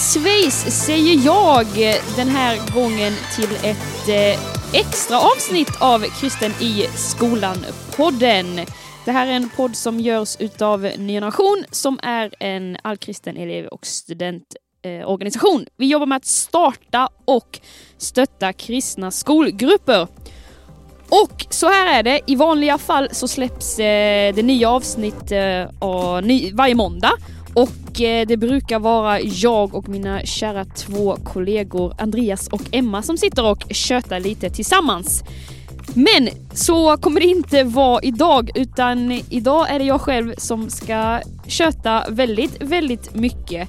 svejs säger jag den här gången till ett eh, extra avsnitt av Kristen i skolan-podden. Det här är en podd som görs utav Ny Generation som är en allkristen elev och studentorganisation. Eh, Vi jobbar med att starta och stötta kristna skolgrupper. Och så här är det, i vanliga fall så släpps eh, det nya avsnitt varje måndag och Eh, det brukar vara jag och mina kära två kollegor Andreas och Emma som sitter och tjötar lite tillsammans. Men så kommer det inte vara idag utan idag är det jag själv som ska köta väldigt, väldigt mycket.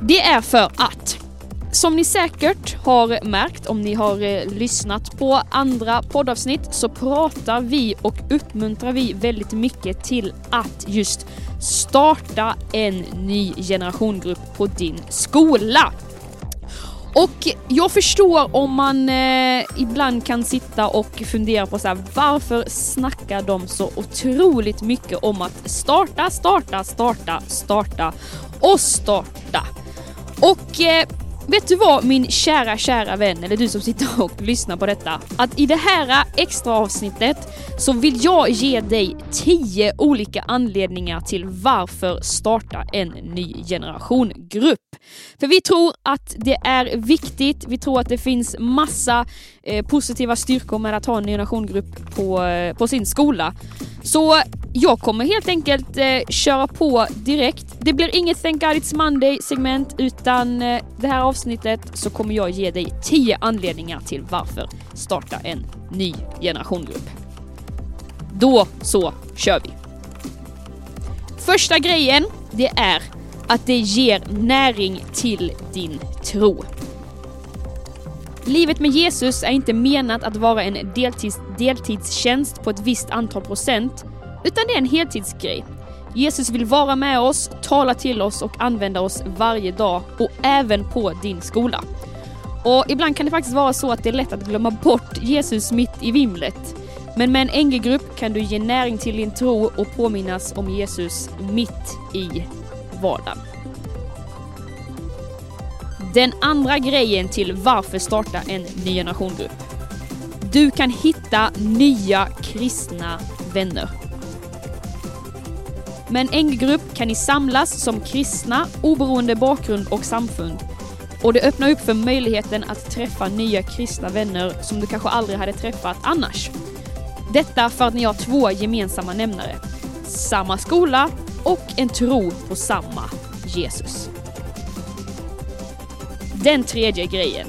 Det är för att som ni säkert har märkt om ni har eh, lyssnat på andra poddavsnitt så pratar vi och uppmuntrar vi väldigt mycket till att just starta en ny generationgrupp på din skola. Och jag förstår om man eh, ibland kan sitta och fundera på så här, varför snackar de så otroligt mycket om att starta, starta, starta, starta och starta. Och eh, Vet du vad min kära, kära vän, eller du som sitter och lyssnar på detta, att i det här extra avsnittet så vill jag ge dig 10 olika anledningar till varför starta en ny generation grupp. För vi tror att det är viktigt, vi tror att det finns massa eh, positiva styrkor med att ha en generationgrupp på, eh, på sin skola. Så jag kommer helt enkelt eh, köra på direkt. Det blir inget Thank God It's Monday segment utan eh, det här avsnittet så kommer jag ge dig 10 anledningar till varför starta en ny generationgrupp. Då så kör vi! Första grejen, det är att det ger näring till din tro. Livet med Jesus är inte menat att vara en deltids, deltidstjänst på ett visst antal procent, utan det är en heltidsgrej. Jesus vill vara med oss, tala till oss och använda oss varje dag och även på din skola. Och ibland kan det faktiskt vara så att det är lätt att glömma bort Jesus mitt i vimlet. Men med en NG-grupp kan du ge näring till din tro och påminnas om Jesus mitt i vardagen. Den andra grejen till varför starta en ny generationgrupp. Du kan hitta nya kristna vänner. Med en NG-grupp kan ni samlas som kristna oberoende bakgrund och samfund. Och det öppnar upp för möjligheten att träffa nya kristna vänner som du kanske aldrig hade träffat annars. Detta för att ni har två gemensamma nämnare. Samma skola och en tro på samma Jesus. Den tredje grejen.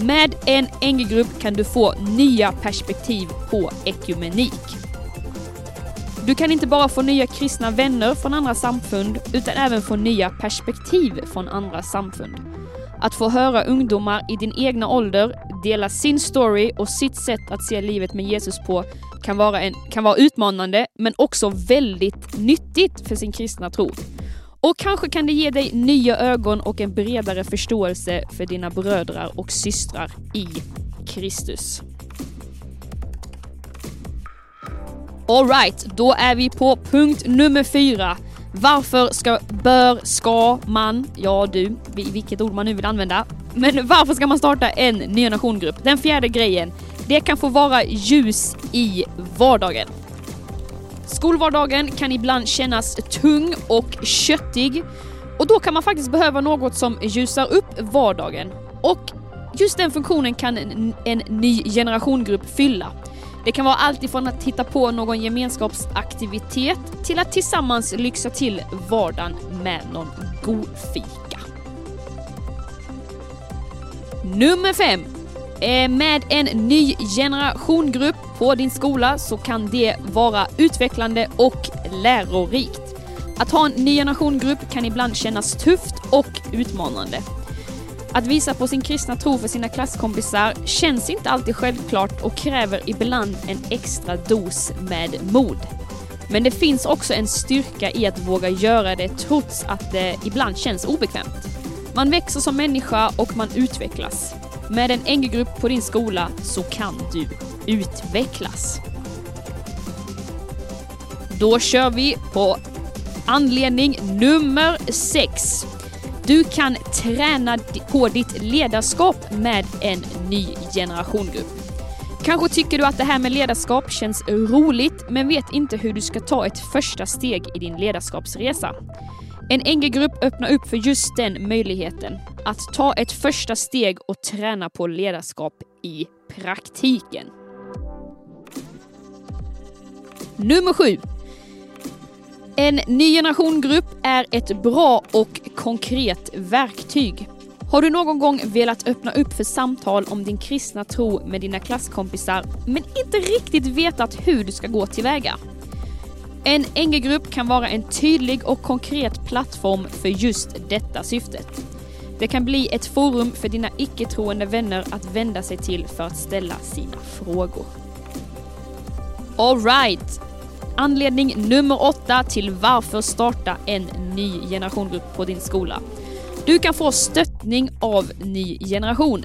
Med en NG-grupp kan du få nya perspektiv på ekumenik. Du kan inte bara få nya kristna vänner från andra samfund, utan även få nya perspektiv från andra samfund. Att få höra ungdomar i din egna ålder dela sin story och sitt sätt att se livet med Jesus på kan vara, en, kan vara utmanande, men också väldigt nyttigt för sin kristna tro. Och kanske kan det ge dig nya ögon och en bredare förståelse för dina bröder och systrar i Kristus. Alright, då är vi på punkt nummer fyra. Varför ska, bör, ska man, ja du, vilket ord man nu vill använda, men varför ska man starta en ny nationgrupp? Den fjärde grejen, det kan få vara ljus i vardagen. Skolvardagen kan ibland kännas tung och köttig och då kan man faktiskt behöva något som ljusar upp vardagen. Och just den funktionen kan en, en ny generationgrupp fylla. Det kan vara allt ifrån att hitta på någon gemenskapsaktivitet till att tillsammans lyxa till vardagen med någon god fika. Nummer 5. Med en ny generationgrupp på din skola så kan det vara utvecklande och lärorikt. Att ha en ny generationgrupp kan ibland kännas tufft och utmanande. Att visa på sin kristna tro för sina klasskompisar känns inte alltid självklart och kräver ibland en extra dos med mod. Men det finns också en styrka i att våga göra det trots att det ibland känns obekvämt. Man växer som människa och man utvecklas. Med en NG-grupp på din skola så kan du utvecklas. Då kör vi på anledning nummer 6. Du kan träna på ditt ledarskap med en ny generationgrupp. Kanske tycker du att det här med ledarskap känns roligt men vet inte hur du ska ta ett första steg i din ledarskapsresa. En NG-grupp öppnar upp för just den möjligheten. Att ta ett första steg och träna på ledarskap i praktiken. Nummer sju. En ny generation grupp är ett bra och konkret verktyg. Har du någon gång velat öppna upp för samtal om din kristna tro med dina klasskompisar men inte riktigt vetat hur du ska gå tillväga? En NG-grupp kan vara en tydlig och konkret plattform för just detta syftet. Det kan bli ett forum för dina icke-troende vänner att vända sig till för att ställa sina frågor. Alright! Anledning nummer åtta till varför starta en ny generationgrupp på din skola. Du kan få stöttning av ny generation.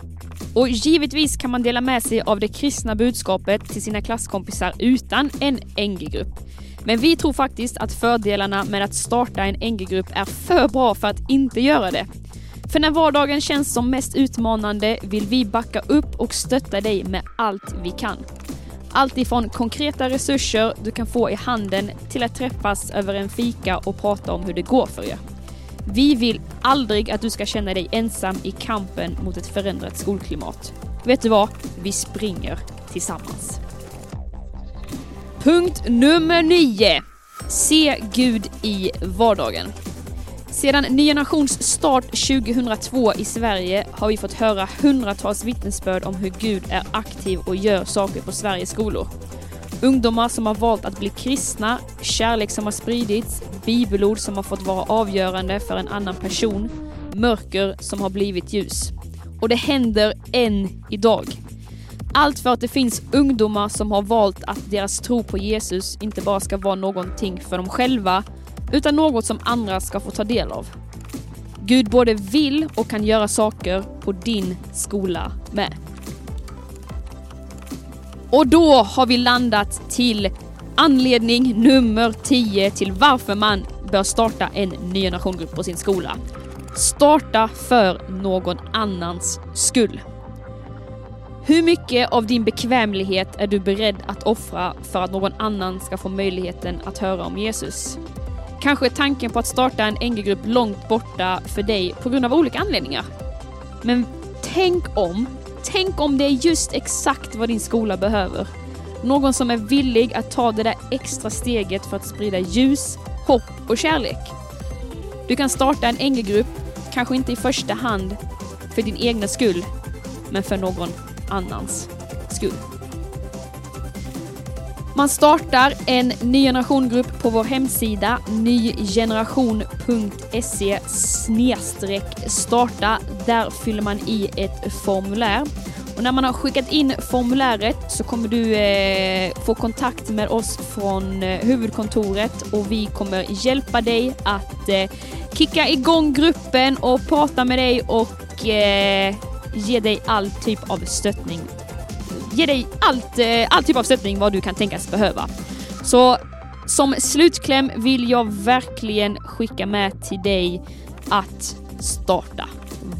Och givetvis kan man dela med sig av det kristna budskapet till sina klasskompisar utan en NG-grupp. Men vi tror faktiskt att fördelarna med att starta en NG-grupp är för bra för att inte göra det. För när vardagen känns som mest utmanande vill vi backa upp och stötta dig med allt vi kan. Allt ifrån konkreta resurser du kan få i handen till att träffas över en fika och prata om hur det går för er. Vi vill aldrig att du ska känna dig ensam i kampen mot ett förändrat skolklimat. Vet du vad? Vi springer tillsammans. Punkt nummer 9. Se Gud i vardagen. Sedan Ny Generations start 2002 i Sverige har vi fått höra hundratals vittnesbörd om hur Gud är aktiv och gör saker på Sveriges skolor. Ungdomar som har valt att bli kristna, kärlek som har spridits, bibelord som har fått vara avgörande för en annan person, mörker som har blivit ljus. Och det händer än idag. Allt för att det finns ungdomar som har valt att deras tro på Jesus inte bara ska vara någonting för dem själva, utan något som andra ska få ta del av. Gud både vill och kan göra saker på din skola med. Och då har vi landat till anledning nummer 10 till varför man bör starta en ny generationgrupp på sin skola. Starta för någon annans skull. Hur mycket av din bekvämlighet är du beredd att offra för att någon annan ska få möjligheten att höra om Jesus? Kanske är tanken på att starta en NG-grupp långt borta för dig på grund av olika anledningar. Men tänk om, tänk om det är just exakt vad din skola behöver. Någon som är villig att ta det där extra steget för att sprida ljus, hopp och kärlek. Du kan starta en NG-grupp, kanske inte i första hand för din egna skull, men för någon annans skull. Man startar en ny generation grupp på vår hemsida nygeneration.se starta. Där fyller man i ett formulär. Och när man har skickat in formuläret så kommer du eh, få kontakt med oss från eh, huvudkontoret och vi kommer hjälpa dig att eh, kicka igång gruppen och prata med dig och eh, ge dig all typ av stöttning. Ge dig allt, eh, all typ av stöttning vad du kan tänkas behöva. Så som slutkläm vill jag verkligen skicka med till dig att starta.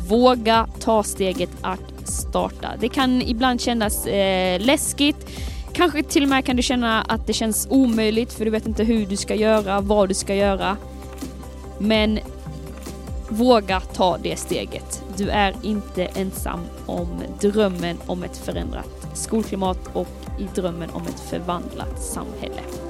Våga ta steget att starta. Det kan ibland kännas eh, läskigt. Kanske till och med kan du känna att det känns omöjligt för du vet inte hur du ska göra, vad du ska göra. Men våga ta det steget. Du är inte ensam om drömmen om ett förändrat skolklimat och i drömmen om ett förvandlat samhälle.